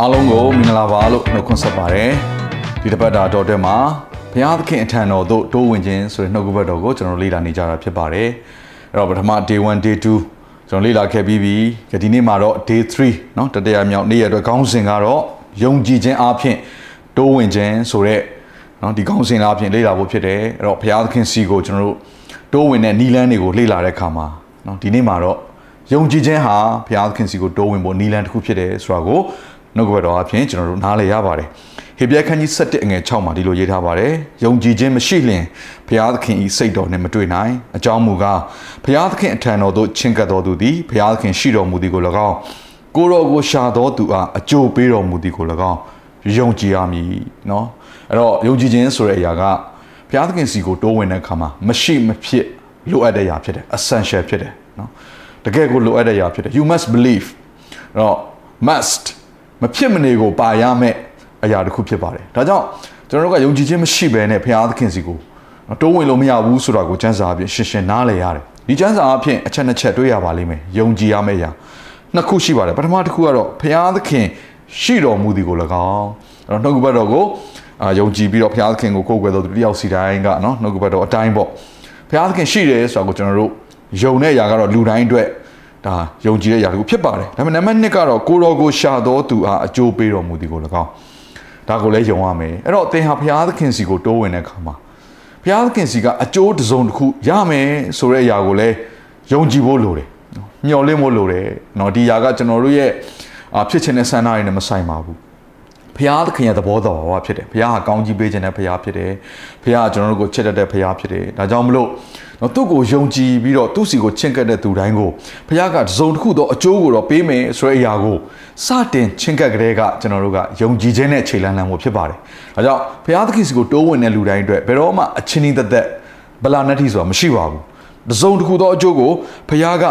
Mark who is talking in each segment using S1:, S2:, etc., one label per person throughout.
S1: အားလုံးကိုမင်္ဂလာပါလို့နှုတ်ခွန်းဆက်ပါတယ်ဒီတစ်ပတ်တာတော်တဲ့မှာဘုရားသခင်အထံတော်သို့တိုးဝင်ခြင်းဆိုတဲ့နှုတ်ကပတ်တော်ကိုကျွန်တော်လေ့လာနေကြတာဖြစ်ပါတယ်အဲ့တော့ပထမ day 1 day 2ကျွန်တော်လေ့လာခဲ့ပြီးပြီဒီနေ့မှာတော့ day 3เนาะတတိယမြောက်နေ့ရက်အတွက်ခေါင်းစဉ်ကတော့ယုံကြည်ခြင်းအပြင်တိုးဝင်ခြင်းဆိုတဲ့เนาะဒီခေါင်းစဉ်အပြင်လေ့လာဖို့ဖြစ်တယ်အဲ့တော့ဘုရားသခင်စီကိုကျွန်တော်တို့တိုးဝင်တဲ့နီလန်းတွေကိုလေ့လာတဲ့အခါမှာเนาะဒီနေ့မှာတော့ယုံကြည်ခြင်းဟာဘုရားသခင်စီကိုတိုးဝင်ဖို့နီလန်းတစ်ခုဖြစ်တယ်ဆိုတာကို နှုတ်ကပတ်တော်အဖြစ်ကျွန်တော်တို့နားလည်ရပါတယ်ဟေပြဲခန်းကြီး7အငယ်6မှာဒီလိုရေးထားပါတယ်ယုံကြည်ခြင်းမရှိလျင်ဘုရားသခင်ဤစိတ်တော်နဲ့မတွေ့နိုင်အကြောင်းမူကားဘုရားသခင်အထံတော်သို့ချဉ်ကပ်တော်သူသည်ဘုရားသခင်ရှိတော်မူသည်ကို၎င်းကိုတော်ကိုရှာတော်သူအားအကျိုးပေးတော်မူသည်ကို၎င်းယုံကြည်ရမည်เนาะအဲ့တော့ယုံကြည်ခြင်းဆိုတဲ့အရာကဘုရားသခင်စီကိုတိုးဝင်တဲ့အခါမှာမရှိမဖြစ်လိုအပ်တဲ့အရာဖြစ်တယ် essential ဖြစ်တယ်เนาะတကယ်ကိုလိုအပ်တဲ့အရာဖြစ်တယ် you must believe အဲ့တော့ must မဖြစ်မနေကိုပါရမယ့်အရာတစ်ခုဖြစ်ပါတယ်ဒါကြောင့်ကျွန်တော်တို့ကယုံကြည်ခြင်းမရှိဘဲနဲ့ဘုရားသခင်စီကိုတိုးဝင်လို့မရဘူးဆိုတာကိုစံစာအဖြစ်ရှင်းရှင်းနားလည်ရတယ်ဒီစံစာအဖြစ်အချက်နှစ်ချက်တွေ့ရပါလိမ့်မယ်ယုံကြည်ရမယ့်အရာနှစ်ခုရှိပါတယ်ပထမတစ်ခုကတော့ဘုရားသခင်ရှိတော်မူသည်ကို၎င်းအဲ့တော့နှုတ်ကပတ်တော်ကိုအာယုံကြည်ပြီးတော့ဘုရားသခင်ကိုကိုးကွယ်တော်သူတယောက်စီတိုင်းကနော်နှုတ်ကပတ်တော်အတိုင်းပေါ့ဘုရားသခင်ရှိတယ်ဆိုတာကိုကျွန်တော်တို့ယုံတဲ့အရာကတော့လူတိုင်းအတွက် ဒါယုံကြည်တဲ့ຢာတခုဖြစ်ပါတယ်ဒါပေမဲ့နံပါတ်1ကတော့ကိုတော်ကိုရှာတော်သူအားအကျိုးပေးတော်မူသည်ကို၎င်းဒါကိုလည်းယုံရမယ်အဲ့တော့သင်ဟာဘုရားသခင်စီကိုတိုးဝင်တဲ့အခါမှာဘုရားသခင်စီကအကျိုးတစ်စုံတစ်ခုရမယ်ဆိုတဲ့အရာကိုလည်းယုံကြည်ဖို့လိုတယ်နော်မျှော်လင့်ဖို့လိုတယ်เนาะဒီຢာကကျွန်တော်တို့ရဲ့အာဖြစ်ခြင်းနဲ့ဆန္ဒတွေနဲ့မဆိုင်ပါဘူးဘုရားသခင်ရဲ့သဘောတော်ဟောဖြစ်တယ်ဘုရားကကောင်းကြီးပေးခြင်းတဲ့ဘုရားဖြစ်တယ်ဘုရားကကျွန်တော်တို့ကိုချစ်တတ်တဲ့ဘုရားဖြစ်တယ်ဒါကြောင့်မလို့ နော်သူ့ကိုယုံကြည်ပြီးတော့သူ့စီကိုချင့်ကပ်တဲ့သူတိုင်းကိုဘုရားကတစုံတစ်ခုသောအကျိုးကိုတော့ပေးမယ်ဆိုတဲ့အရာကိုစတင်ချင့်ကပ်ကြတဲ့ကကျွန်တော်တို့ကယုံကြည်ခြင်းနဲ့ခြေလှမ်းလှမ်းမှုဖြစ်ပါတယ်။ဒါကြောင့်ဘုရားသခင်စီကိုတိုးဝင်တဲ့လူတိုင်းအတွက်ဘယ်တော့မှအချင်းဤသက်သက်ဗလာနတ်တီဆိုတာမရှိပါဘူး။တစုံတစ်ခုသောအကျိုးကိုဘုရားက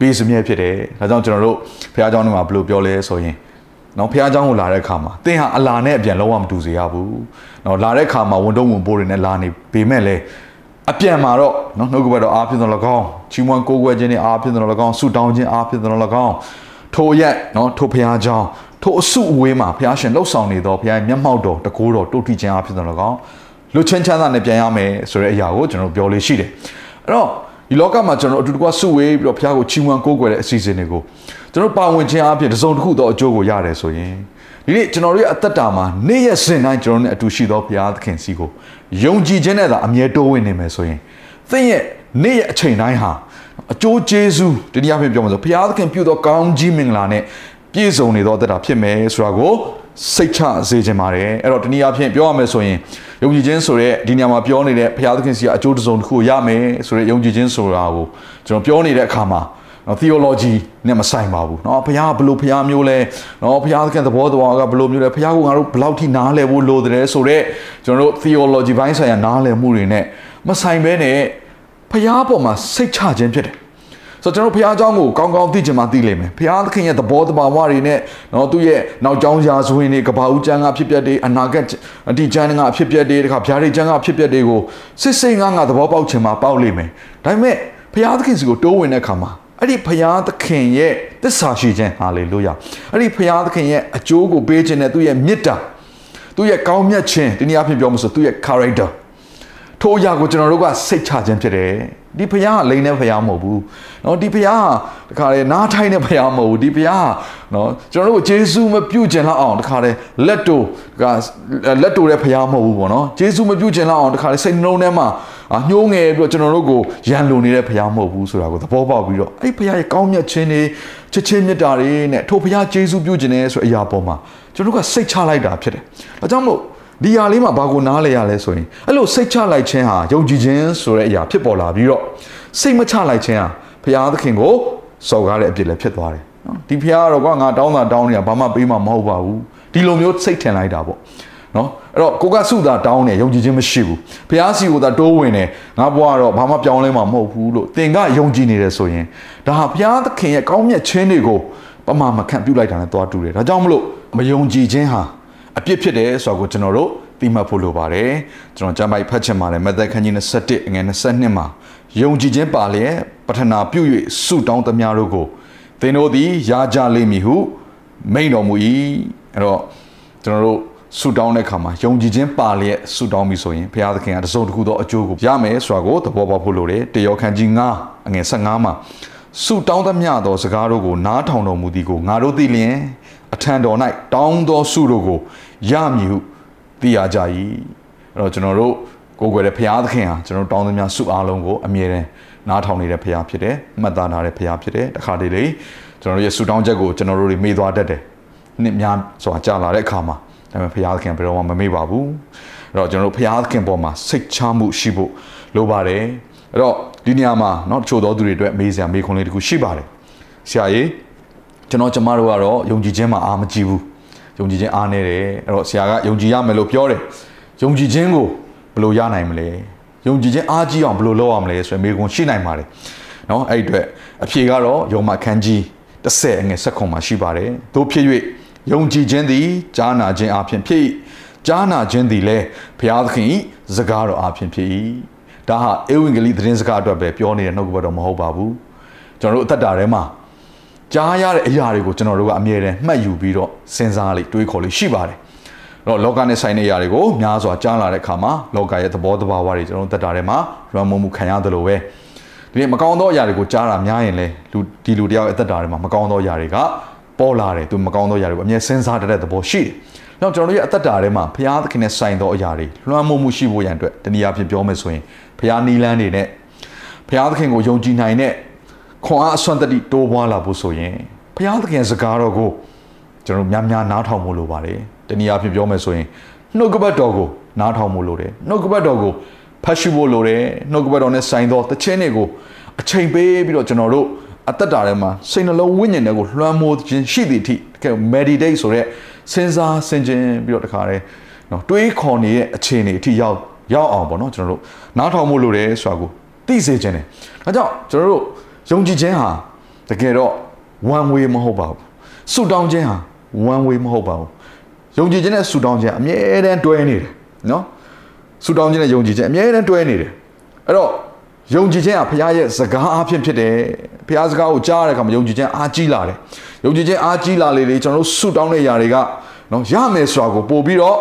S1: ပေးစမြဲဖြစ်တယ်။ဒါကြောင့်ကျွန်တော်တို့ဘုရားကျောင်းထဲမှာဘယ်လိုပြောလဲဆိုရင်နော်ဖះเจ้าကိုလာတဲ့အခါမှာသင်ဟာအလာနဲ့အပြန်လုံးဝမတူစေရဘူး။နော်လာတဲ့အခါမှာဝန်တုံးဝန်ပိုးတွေနဲ့လာနေပေမဲ့လည်း အပြန်မှာတော့နော်နှုတ်ကပတ်တော်အားဖြင့်သော၎င်းချီးမွမ်းကိုးကွယ်ခြင်းနဲ့အားဖြင့်သော၎င်းဆုတောင်းခြင်းအားဖြင့်သော၎င်းထိုရက်နော်ထိုဖျားကြောင်းထိုအစုအဝေးမှာဖျားရှင်လှုပ်ဆောင်နေသောဖျားရဲ့မျက်မှောက်တော်တကိုးတော်တုတ်ထီခြင်းအားဖြင့်သော၎င်းလွတ်ချင်းချမ်းသာနဲ့ပြန်ရမယ်ဆိုတဲ့အရာကိုကျွန်တော်ပြောလေးရှိတယ်အဲ့တော့ဒီလောကမှာကျွန်တော်အတူတကွဆုဝေးပြီးတော့ဖျားကိုချီးမွမ်းကိုးကွယ်တဲ့အစီအစဉ်တွေကိုကျွန်တော်ပါဝင်ခြင်းအားဖြင့်တစုံတစ်ခုသောအကျိုးကိုရတယ်ဆိုရင်ဒီနေ့ကျွန်တော်တို့ရဲ့အသက်တာမှာနေ့ရက်စဉ်တိုင်းကျွန်တော်တို့နဲ့အတူရှိသောဘုရားသခင်စီကို ယုံကြည်ခြင်းနဲ့သာအမြဲတိုးဝင်နေမယ်ဆိုရင်သင်ရဲ့နေ့ရက်အချိန်တိုင်းဟာအကျိုးကျေးဇူးတနည်းအားဖြင့်ပြောမှာဆိုဘုရားသခင်ပြုသောကောင်းကြီးမင်္ဂလာနဲ့ပြည့်စုံနေသောအသက်တာဖြစ်မယ်ဆိုတာကိုစိတ်ချစေခြင်းပါတယ်အဲ့တော့တနည်းအားဖြင့်ပြောရမယ်ဆိုရင်ယုံကြည်ခြင်းဆိုတဲ့ဒီနေရာမှာပြောနေတဲ့ဘုရားသခင်စီကအကျိုးတစုံတစ်ခုရမယ်ဆိုတဲ့ယုံကြည်ခြင်းဆိုတာကိုကျွန်တော်ပြောနေတဲ့အခါမှာ နော် theology နဲ့မဆိုင်ပါဘူးเนาะဘုရားဘလို့ဘုရားမျိုးလဲเนาะဘုရားသခင်သဘောတော်ကဘလို့မျိုးလဲဘုရားကငါတို့ဘလောက်ထိနားလည်ဖို့လိုတယ်ဆိုတော့ကျွန်တော်တို့ theology ဘိုင်းဆိုင်ရာနားလည်မှုတွေနဲ့မဆိုင်ဘဲနဲ့ဘုရားပေါ်မှာစိတ်ချခြင်းဖြစ်တယ်ဆိုတော့ကျွန်တော်ဘုရားเจ้าကိုကောင်းကောင်းသိချင်မှသိလိမ့်မယ်ဘုရားသခင်ရဲ့သဘောတဘာဝတွေနဲ့เนาะသူ့ရဲ့နောက်ကျောင်းရာဇဝင်တွေကဘာဦးကျမ်းကဖြစ်ပျက်တွေအနာဂတ်အတိကျမ်းကဖြစ်ပျက်တွေတခါဗျာဒိတ်ကျမ်းကဖြစ်ပျက်တွေကိုစစ်စိတ်ငါငါသဘောပေါက်ချင်မှပေါက်လိမ့်မယ်ဒါပေမဲ့ဘုရားသခင်စီကိုတိုးဝင်တဲ့အခါမှာ အဲ့ဒီဖရာသခင်ရဲ့သစ္စာရှိခြင်းဟာလေလုယာအဲ့ဒီဖရာသခင်ရဲ့အကျိုးကိုပေးခြင်းနဲ့သူ့ရဲ့မေတ္တာသူ့ရဲ့ကောင်းမြတ်ခြင်းဒီနေ့အဖြစ်ပြောမှဆိုသူ့ရဲ့ character ထိုအရာကိုကျွန်တော်တို့ကစိတ်ချခြင်းဖြစ်တယ်ဒီဖရားကလိန်တဲ့ဖရားမဟုတ်ဘူးเนาะဒီဖရားကတခါလေနားထိုင်တဲ့ဖရားမဟုတ်ဘူးဒီဖရားเนาะကျွန်တော်တို့ကိုယေရှုမပြုတ်ကျင်လောက်အောင်တခါလေလက်တိုကလက်တိုတဲ့ဖရားမဟုတ်ဘူးပေါ့နော်ယေရှုမပြုတ်ကျင်လောက်အောင်တခါလေစိတ်နှလုံးထဲမှာညှိုးငယ်ပြီးတော့ကျွန်တော်တို့ကိုရန်လိုနေတဲ့ဖရားမဟုတ်ဘူးဆိုတာကိုသဘောပေါက်ပြီးတော့အဲ့ဖရားရဲ့ကောင်းမြတ်ခြင်းတွေချစ်ချင်းမြတ်တာတွေနဲ့ထိုဖရားယေရှုပြုတ်ကျင်တယ်ဆိုအရာပေါ်မှာကျွန်တော်တို့ကစိတ်ချလိုက်တာဖြစ်တယ်ဒါကြောင့်မို့ ဒီဟာလေးမှာဘာကိုနားလဲရလဲဆိုရင်အဲ့လိုစိတ်ချလိုက်ခြင်းဟာယုံကြည်ခြင်းဆိုတဲ့အရာဖြစ်ပေါ်လာပြီးတော့စိတ်မချလိုက်ခြင်းဟာဘုရားသခင်ကိုစော်ကားတဲ့အဖြစ်လည်းဖြစ်သွားတယ်နော်ဒီဘုရားကတော့ကငါတောင်းတာတောင်းနေတာဘာမှပေးမှာမဟုတ်ပါဘူးဒီလိုမျိုးစိတ်ထင်လိုက်တာပေါ့နော်အဲ့တော့ကိုကစုတာတောင်းတယ်ယုံကြည်ခြင်းမရှိဘူးဖះစီကိုသာတိုးဝင်တယ်ငါဘွားကတော့ဘာမှပြောင်းလဲမှာမဟုတ်ဘူးလို့သင်ကယုံကြည်နေတယ်ဆိုရင်ဒါဟာဘုရားသခင်ရဲ့ကောင်းမြတ်ခြင်းတွေကိုပမာမခံပြုလိုက်တာနဲ့တွားတူတယ်ဒါကြောင့်မလို့မယုံကြည်ခြင်းဟာ အပြစ်ဖြစ်တယ်ဆိုတော့ကျွန်တော်တို့သိမှတ်ဖို့လိုပါတယ်ကျွန်တော်ကျမ်းပိုက်ဖတ်ချင်ပါတယ်မသက်ခန်းကြီး21ငွေ22မှာယုံကြည်ခြင်းပါလျက်ပထနာပြု၍ဆုတောင်းသမျှတို့ကိုသင်တို့သည်ရကြလိမ့်မည်ဟုမိန်တော်မူ၏အဲ့တော့ကျွန်တော်တို့ဆူတောင်းတဲ့အခါမှာယုံကြည်ခြင်းပါလျက်ဆူတောင်းပြီဆိုရင်ဘုရားသခင်ကတစုံတစ်ခုသောအကျိုးကိုရမယ်ဆိုတာကိုသဘောပေါက်ဖို့လိုတယ်တယောခန်းကြီး9အငယ်15မှာဆူတောင်းသမျှသောစကားတို့ကိုနားထောင်တော်မူသည်ကိုငါတို့သိလျင် အထံတော်၌တောင်းသောဆုတို့ကိုရမည်ဟုသိရကြ၏အဲ့တော့ကျွန်တော်တို့ကိုယ်ွယ်တဲ့ဘုရားသခင်ဟာကျွန်တော်တောင်းသမျှဆုအားလုံးကိုအမြဲတမ်းနားထောင်နေတဲ့ဘုရားဖြစ်တယ်မှတ်သားနာတဲ့ဘုရားဖြစ်တယ်တခါတလေကျွန်တော်တို့ရဲ့ဆုတောင်းချက်ကိုကျွန်တော်တို့တွေမေ့သွားတတ်တယ်နှစ်များစွာကြာလာတဲ့အခါမှာဒါပေမဲ့ဘုရားသခင်ဘယ်တော့မှမမေ့ပါဘူးအဲ့တော့ကျွန်တော်တို့ဘုရားသခင်ပေါ်မှာစိတ်ချမှုရှိဖို့လိုပါတယ်အဲ့တော့ဒီနေရာမှာเนาะတချို့သောသူတွေအတွက်မေးစရာမေးခွန်းလေးတခုရှိပါတယ်ဆရာကြီး ကျွန်တော်ကျမတို့ကတော့ယုံကြည်ခြင်းမှာအားမကြည့်ဘူးယုံကြည်ခြင်းအားနေတယ်အဲ့တော့ဆရာကယုံကြည်ရမယ်လို့ပြောတယ်ယုံကြည်ခြင်းကိုဘယ်လိုရနိုင်မလဲယုံကြည်ခြင်းအားကြီးအောင်ဘယ်လိုလုပ်ရမလဲဆိုရင်မေးခွန်းရှိနိုင်ပါတယ်เนาะအဲ့ဒီအတွက်အဖြေကတော့ယောမခန်းကြီး30အငယ်7ခွန်မှာရှိပါတယ်တို့ဖြစ်၍ယုံကြည်ခြင်းသည်ကြားနာခြင်းအပြင်ဖြစ်၏ကြားနာခြင်းသည်လည်းဘုရားသခင်၏စကားတော်အပြင်ဖြစ်၏ဒါဟာဧဝံဂေလိသတင်းစကားအတွက်ပဲပြောနေတဲ့နှုတ်ကပတ်တော်မဟုတ်ပါဘူးကျွန်တော်တို့အသက်တာထဲမှာ ကြားရတဲ့အရာတွေကိုကျွန်တော်တို့ကအမြဲတမ်းမှတ်ယူပြီးတော့စဉ်းစားလိတွေးခေါ်လိရှိပါတယ်တော့လောကနဲ့ဆိုင်တဲ့အရာတွေကိုများစွာကြားလာတဲ့အခါမှာလောကရဲ့သဘောတဘာဝတွေကျွန်တော်တို့သက်တာထဲမှာလွှမ်းမိုးမှုခံရတယ်လို့ပဲဒီနေ့မကောင်းသောအရာတွေကိုကြားတာများရင်လေလူဒီလူတယောက်ရဲ့အသက်တာထဲမှာမကောင်းသောအရာတွေကပေါ်လာတယ်သူမကောင်းသောအရာတွေကိုအမြဲစဉ်းစားတတ်တဲ့သဘောရှိတယ်။နောက်ကျွန်တော်တို့ရဲ့အသက်တာထဲမှာဘုရားသခင်နဲ့ဆိုင်သောအရာတွေလွှမ်းမိုးမှုရှိဖို့ရန်အတွက်တနည်းအားဖြင့်ပြောမယ်ဆိုရင်ဘုရားနီလန်းတွေနဲ့ဘုရားသခင်ကိုယုံကြည်နိုင်တဲ့ ခွန်အားအစွမ်းတတိတိုးပွားလာဖို့ဆိုရင်ဘုရားသခင်စကားတော်ကိုကျွန်တော်များများနားထောင်ဖို့လိုပါတယ်။တနည်းအားဖြင့်ပြောမယ်ဆိုရင်နှုတ်ကပတ်တော်ကိုနားထောင်ဖို့လိုတယ်။နှုတ်ကပတ်တော်ကိုဖတ်ရှုဖို့လိုတယ်။နှုတ်ကပတ်တော်နဲ့ဆိုင်သောတခြင်းတွေကိုအချိန်ပေးပြီးတော့ကျွန်တော်တို့အသက်တာထဲမှာစိတ်နှလုံးဝိညာဉ်တွေကိုလွှမ်းမိုးခြင်းရှိသည့်အထိတကယ် meditate ဆိုတဲ့စဉ်းစားဆင်ခြင်ပြီးတော့တခါတည်းနော်တွေးခေါ်နေတဲ့အခြေအနေအထိရောက်ရောက်အောင်ပေါ့နော်ကျွန်တော်တို့နားထောင်မှုလိုတယ်ဆိုတာကိုသိစေခြင်းတယ်။ဒါကြောင့်ကျွန်တော်တို့ ယုံကြည်ခြင်းဟာတကယ်တော့ one way မဟုတ်ပါဘူး။ဆုတောင်းခြင်းဟာ one way မဟုတ်ပါဘူး။ယုံကြည်ခြင်းနဲ့ဆုတောင်းခြင်းအမြဲတမ်းတွဲနေတယ်နော်။ဆုတောင်းခြင်းနဲ့ယုံကြည်ခြင်းအမြဲတမ်းတွဲနေတယ်။အဲ့တော့ယုံကြည်ခြင်းဟာဘုရားရဲ့စကားအဖြစ်ဖြစ်တယ်ဘုရားစကားကိုကြားရတဲ့အခါမှာယုံကြည်ခြင်းအားကြီးလာတယ်ယုံကြည်ခြင်းအားကြီးလာလေလေကျွန်တော်တို့ဆုတောင်းတဲ့ຢာတွေကနော်ရမယ်ဆိုတာကိုပို့ပြီးတော့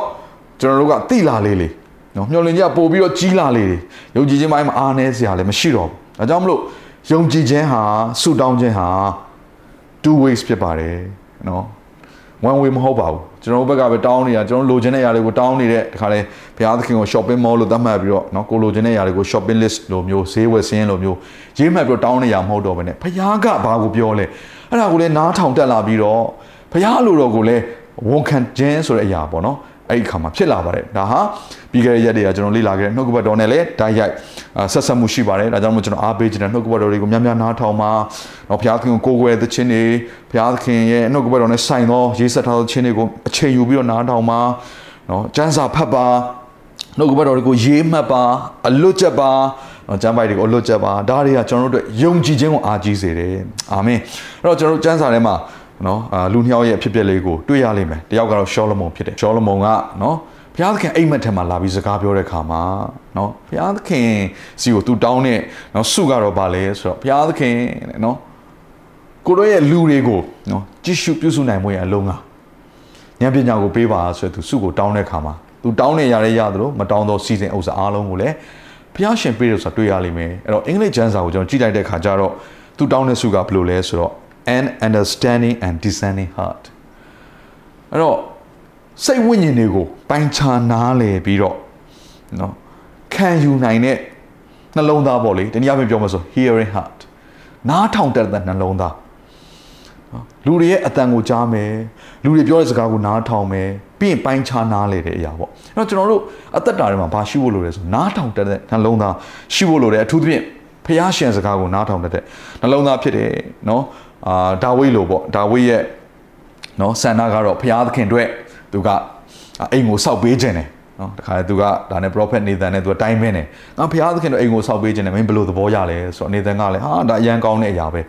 S1: ကျွန်တော်တို့ကသိလာလေလေနော်မျှော်လင့်ခြင်းကပို့ပြီးတော့ကြီးလာလေလေယုံကြည်ခြင်းပိုင်းမှာအားနည်းစရာလည်းမရှိတော့ဘူးဒါကြောင့်မလို့ ယုံကြည်ခြင်းဟာဆုတောင်းခြင်းဟာ two ways ဖြစ်ပါတယ်နော် one way မဟုတ်ပါဘူးကျွန်တော်တို့ဘက်ကပဲတောင်းနေတာကျွန်တော်လိုချင်တဲ့ຢာတွေကိုတောင်းနေတဲ့တခါလဲဘုရားသခင်ကို shopping mall လို့သတ်မှတ်ပြီးတော့เนาะကိုလိုချင်တဲ့ຢာတွေကို shopping list လိုမျိုးဈေးဝယ်စင်းလိုမျိုးရေးမှတ်ပြီးတော့တောင်းနေရမဟုတ်တော့ဘဲနဲ့ဘုရားကဘာကိုပြောလဲအဲ့ဒါကိုလည်းနားထောင်တက်လာပြီးတော့ဘုရားလိုတော်ကိုလည်းဝန်ခံခြင်းဆိုတဲ့အရာပေါ့နော် အဲ့ဒီခါမှာဖြစ်လာပါတယ်ဒါဟာပြီးခဲ့တဲ့ရက်တွေကကျွန်တော်လေ့လာခဲ့တဲ့နှုတ်ကပတ်တော်နဲ့လည်းဓာတ်ရိုက်ဆက်ဆက်မှုရှိပါတယ်ဒါကြောင့်မို့ကျွန်တော်အားပေးခြင်းနဲ့နှုတ်ကပတ်တော်တွေကိုများများနားထောင်ပါတော့ဘုရားသခင်ကိုကိုယ်ွယ်သခြင်းတွေဘုရားသခင်ရဲ့နှုတ်ကပတ်တော်နဲ့ဆိုင်သောရေးဆက်ထားသောခြင်းတွေကိုအချိန်ယူပြီးတော့နားထောင်ပါနော်ကျမ်းစာဖတ်ပါနှုတ်ကပတ်တော်တွေကိုရေးမှတ်ပါအလွတ်ချက်ပါနော်ကျမ်းပိုက်တွေကိုအလွတ်ချက်ပါဒါတွေကကျွန်တော်တို့အတွက်ယုံကြည်ခြင်းကိုအားကြီးစေတယ်အာမင်အဲ့တော့ကျွန်တော်တို့ကျမ်းစာထဲမှာ နော်အာလူနှစ်ယောက်ရဲ့အဖြစ်အပျက်လေးကိုတွေ့ရလိမ့်မယ်တယောက်ကတော့ရှောလမုန်ဖြစ်တယ်ရှောလမုန်ကနော်ဘုရားသခင်အိမ်မက်ထဲမှာလာပြီးစကားပြောတဲ့ခါမှာနော်ဘုရားသခင်စီကိုသူတောင်းတဲ့နော်စုကတော့ဗာလဲဆိုတော့ဘုရားသခင်နော်ကိုတို့ရဲ့လူတွေကိုနော်ကြည့်ရှုပြုစုနိုင်မှုရဲ့အလုံးကဉာဏ်ပညာကိုပေးပါဆိုတဲ့သူစုကိုတောင်းတဲ့ခါမှာသူတောင်းနေရတဲ့ရသလိုမတောင်းတော့စီစဉ်ဥစ္စာအားလုံးကိုလည်းဘုရားရှင်ပေးလို့ဆိုတာတွေ့ရလိမ့်မယ်အဲ့တော့အင်္ဂလိပ်ကျမ်းစာကိုကျွန်တော်ကြည့်လိုက်တဲ့ခါကျတော့သူတောင်းတဲ့စုကဘယ်လိုလဲဆိုတော့ an understanding and discerning heart အဲ့တော့စိတ်ဝိညာဉ်တွေကိုပိုင်းခြားနားလည်ပြီးတော့နော်ခံယူနိုင်တဲ့နှလုံးသားပေါ့လေတနည်းအားဖြင့်ပြောမှဆို hearing heart နားထောင်တတ်တဲ့နှလုံးသားလူတွေရဲ့အတန်ကိုကြားမယ်လူတွေပြောတဲ့စကားကိုနားထောင်မယ်ပြီးရင်ပိုင်းခြားနားလေတဲ့အရာပေါ့အဲ့တော့ကျွန်တော်တို့အသက်တာတွေမှာဘာရှိဖို့လိုလဲဆိုနားထောင်တတ်တဲ့နှလုံးသားရှိဖို့လိုတယ်အထူးသဖြင့်ဖျားရှင်စကားကိုနားထောင်တတ်တဲ့နှလုံးသားဖြစ်တယ်နော် အာဒါဝိဒ်လိုပေါ့ဒါဝိဒ်ရဲ့နော်ဆန္ဒကတော့ဘုရားသခင်အတွက်သူကအိမ်ကိုစောက်ပေးခြင်းတယ်နော်တခါလေသူကဒါနဲ့ prophet Nathan နဲ့သူကတိုင်းမင်းတယ်ငါဘုရားသခင်တို့အိမ်ကိုစောက်ပေးခြင်းတယ်မင်းဘယ်လိုသဘောရလဲဆိုတော့ Nathan ကလည်းဟာဒါအရန်ကောင်းတဲ့အရာပဲ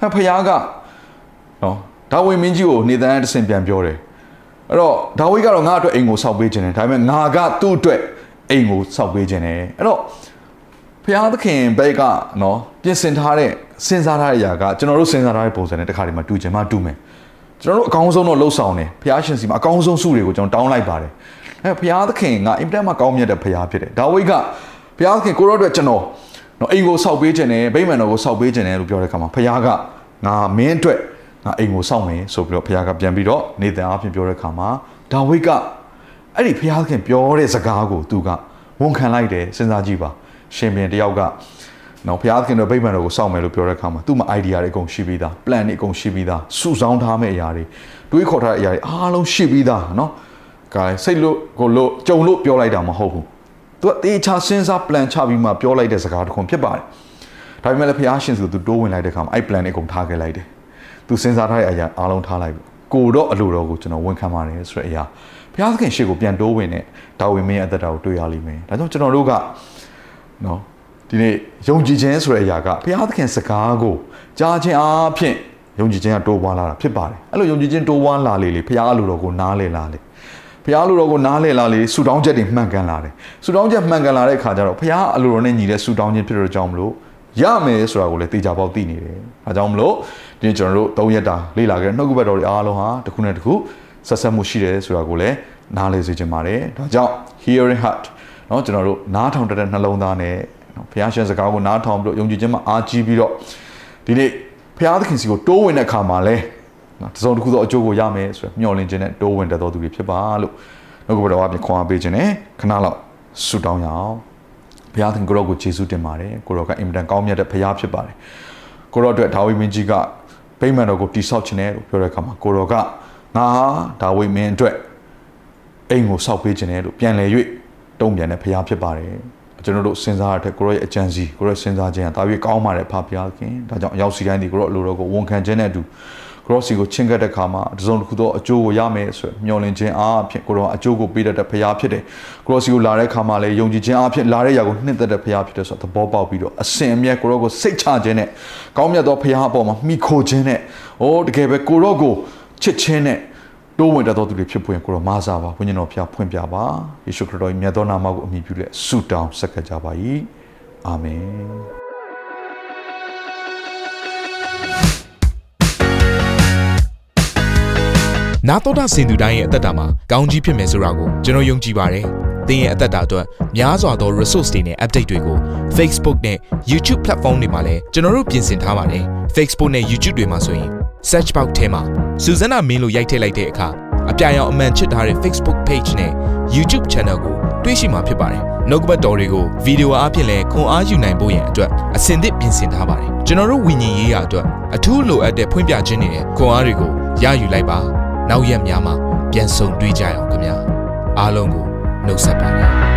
S1: အဲဘုရားကနော်ဒါဝိမင်းကြီးကို Nathan တဆင်ပြန်ပြောတယ်အဲ့တော့ဒါဝိကတော့ငါအတွက်အိမ်ကိုစောက်ပေးခြင်းတယ်ဒါပေမဲ့ငါကသူ့အတွက်အိမ်ကိုစောက်ပေးခြင်းတယ်အဲ့တော့ ဘုရားသခင်ဘက်ကနော်ပြင်ဆင်ထားတဲ့စဉ်းစားထားတဲ့အရာကကျွန်တော်တို့စဉ်းစားထားတဲ့ပုံစံနဲ့တခါဒီမှာတူချင်မှတူမယ်ကျွန်တော်တို့အကောင်းဆုံးတော့လှုပ်ဆောင်တယ်ဘုရားရှင်စီမှာအကောင်းဆုံးစုတွေကိုကျွန်တော်တောင်းလိုက်ပါတယ်အဲဘုရားသခင်ကအင်တာမှာကောင်းမြတ်တဲ့ဘုရားဖြစ်တယ်ဒါဝိဒ်ကဘုရားသခင်ကိုရောအတွက်ကျွန်တော်နော်အိမ်ကိုဆောက်ပေးခြင်းနဲ့ဗိမာန်တော်ကိုဆောက်ပေးခြင်းနဲ့လို့ပြောတဲ့အခါမှာဘုရားကငါမင်းအတွက်ငါအိမ်ကိုဆောက်မယ်ဆိုပြီးတော့ဘုရားကပြန်ပြီးတော့နေတန်အဖြစ်ပြောတဲ့အခါမှာဒါဝိဒ်ကအဲ့ဒီဘုရားသခင်ပြောတဲ့စကားကိုသူကဝန်ခံလိုက်တယ်စဉ်းစားကြည့်ပါ ရှင်ပြန်တယောက်ကနော်ဘုရားသခင်တို့ဗိမာန်တော်ကိုစောင့်မယ်လို့ပြောတဲ့အခါမှာသူ့မှာ idea တွေအကုန်ရှိပြီးသား plan တွေအကုန်ရှိပြီးသားစုဆောင်းထားမယ့်အရာတွေတွေးခေါ်ထားတဲ့အရာတွေအားလုံးရှိပြီးသားနော်ကဲစိတ်လို့ကိုလို့ကြုံလို့ပြောလိုက်တာမဟုတ်ဘူးသူကတေချာစဉ်းစား plan ချပြီးမှပြောလိုက်တဲ့စကားတစ်ခုဖြစ်ပါတယ်ဒါပေမဲ့လည်းဘုရားရှင်ဆိုသူတိုးဝင်လိုက်တဲ့အခါမှာအဲ့ plan တွေအကုန်ထားခဲ့လိုက်တယ်သူစဉ်းစားထားတဲ့အရာအားလုံးထားလိုက်ပြီကိုတော့အလိုတော်ကိုကျွန်တော်ဝန်ခံပါတယ်ဆိုတဲ့အရာဘုရားသခင်ရှေ့ကိုပြန်တိုးဝင်တဲ့ဒါဝိမင်းရဲ့အသက်တာကိုတွေ့ရလိမ့်မယ်ဒါကြောင့်ကျွန်တော်တို့က နော်ဒီနေ့ယုံကြည်ခြင်းဆိုတဲ့အရာကဘုရားသခင်စကားကိုကြားခြင်းအားဖြင့်ယုံကြည်ခြင်းကတိုးပွားလာတာဖြစ်ပါတယ်အဲ့လိုယုံကြည်ခြင်းတိုးပွားလာလေလေဘုရားအလိုတော်ကိုနားလည်လာလေဘုရားလိုတော်ကိုနားလည်လာလေဆူတောင်းချက်တွေမှန်ကန်လာတယ်ဆူတောင်းချက်မှန်ကန်လာတဲ့အခါကျတော့ဘုရားအလိုတော်နဲ့ညီတဲ့ဆူတောင်းခြင်းဖြစ်တဲ့ကြောင့်မလို့ရမယ်ဆိုတာကိုလည်းသိကြပေါက်သိနေတယ်အဲကြောင့်မလို့ဒီကျွန်တော်တို့၃ရက်တာလေ့လာခဲ့နှုတ်ကပတ်တော်တွေအားလုံးဟာတစ်ခုနဲ့တစ်ခုဆက်ဆက်မှုရှိတယ်ဆိုတာကိုလည်းနားလည်စေချင်ပါတယ်ဒါကြောင့် hearing heart เนาะကျွန်တော်တို့နားထောင်တတ်တဲ့နှလုံးသားနဲ့ဘုရားရှင်စကားကိုနားထောင်ပြီးတော့ယုံကြည်ခြင်းမှာအားကြီးပြီးတော့ဒီနေ့ဘုရားသခင်စီကိုတိုးဝင်တဲ့အခါမှာလဲနော်တစုံတစ်ခုသောအကျိုးကိုရမယ်ဆိုရယ်မျှော်လင့်ခြင်းနဲ့တိုးဝင်တတ်တော်သူတွေဖြစ်ပါလို့နှုတ်ကပတော်အပြင်ခွန်အားပေးခြင်းနဲ့ခဏလောက်ဆုတောင်းရအောင်ဘုရားသခင်ကိုရောကိုယေရှုတင်ပါတယ်ကိုရောကအင်မတန်ကောင်းမြတ်တဲ့ဘုရားဖြစ်ပါတယ်ကိုရောအတွက်ဒါဝိမင်းကြီးကဗိမာန်တော်ကိုတိဆောက်ခြင်းနဲ့လို့ပြောတဲ့အခါမှာကိုရောကငါဒါဝိမင်းအတွက်အိမ်ကိုဆောက်ပေးခြင်းနဲ့လို့ပြန်လည်၍ တုံ့ပြန်တဲ့ဘုရားဖြစ်ပါတယ်ကျွန်တော်တို့စဉ်းစားရတဲ့ကိုရောရဲ့အကြံစီကိုရောစဉ်းစားခြင်းကဒါပြီးကောင်းပါတယ်ဖဖရားခင်ဒါကြောင့်ရောက်စီတိုင်းဒီကိုရောအလိုတော်ကိုဝန်ခံခြင်းနဲ့အတူ cross ကိုချင်းကပ်တဲ့ခါမှာတစုံတစ်ခုသောအကျိုးကိုရမယ်ဆိုမျှော်လင့်ခြင်းအားဖြင့်ကိုရောအကျိုးကိုပေးတတ်တဲ့ဖရားဖြစ်တယ် cross ကိုလာတဲ့ခါမှာလည်းယုံကြည်ခြင်းအားဖြင့်လာတဲ့ຢာကိုနှစ်သက်တဲ့ဖရားဖြစ်တယ်ဆိုတော့သဘောပေါက်ပြီးတော့အစင်အမြဲကိုရောကိုစိတ်ချခြင်းနဲ့ကောင်းမြတ်သောဖရားအပေါ်မှာမိခိုခြင်းနဲ့အိုးတကယ်ပဲကိုရောကိုချစ်ခြင်းနဲ့ တိုးဝင်တတ်သောသူတွေဖြစ်ပွင့်ကိုရောမာစာပါဝိညာဉ်တော်ဖျားဖွင့်ပြပါယေရှုခရစ်တော်ရဲ့မြတ်သောနာမကိုအမိပြုလက်ဆုတောင်းဆက်ကြကြပါ၏အာမင်
S2: နာတော်တာစင်သူတိုင်းရဲ့အသက်တာမှာကောင်းကြီးဖြစ်မယ်ဆိုတာကိုကျွန်တော်ယုံကြည်ပါတယ်။သင်ရဲ့အသက်တာအတွက်များစွာသော resource တွေနဲ့ update တွေကို Facebook နဲ့ YouTube platform တွေမှာလည်းကျွန်တော်တို့ပြင်ဆင်ထားပါတယ်။ Facebook နဲ့ YouTube တွေမှာဆိုရင် search box ထဲမှာ စုစွမ်းနာမင်းလို့ရိုက်ထည့်လိုက်တဲ့အခါအပြအယောင်အမှန်ချစ်ထားတဲ့ Facebook page နဲ့ YouTube channel ကိုတွေ့ရှိမှာဖြစ်ပါတယ်။နှုတ်ကပတ်တော်တွေကိုဗီဒီယိုအားဖြင့်လည်းခွန်အားယူနိုင်ဖို့ရန်အတွက်အစဉ်သစ်ပြင်ဆင်ထားပါတယ်။ကျွန်တော်တို့ဝိညာဉ်ရေးရာအတွက်အထူးလိုအပ်တဲ့ဖွင့်ပြခြင်းတွေနဲ့ခွန်အားတွေကိုရယူလိုက်ပါ။နောက်ရက်များမှာပြန်ဆုံတွေ့ကြရအောင်ခင်ဗျာအားလုံးကိုနှုတ်ဆက်ပါတယ်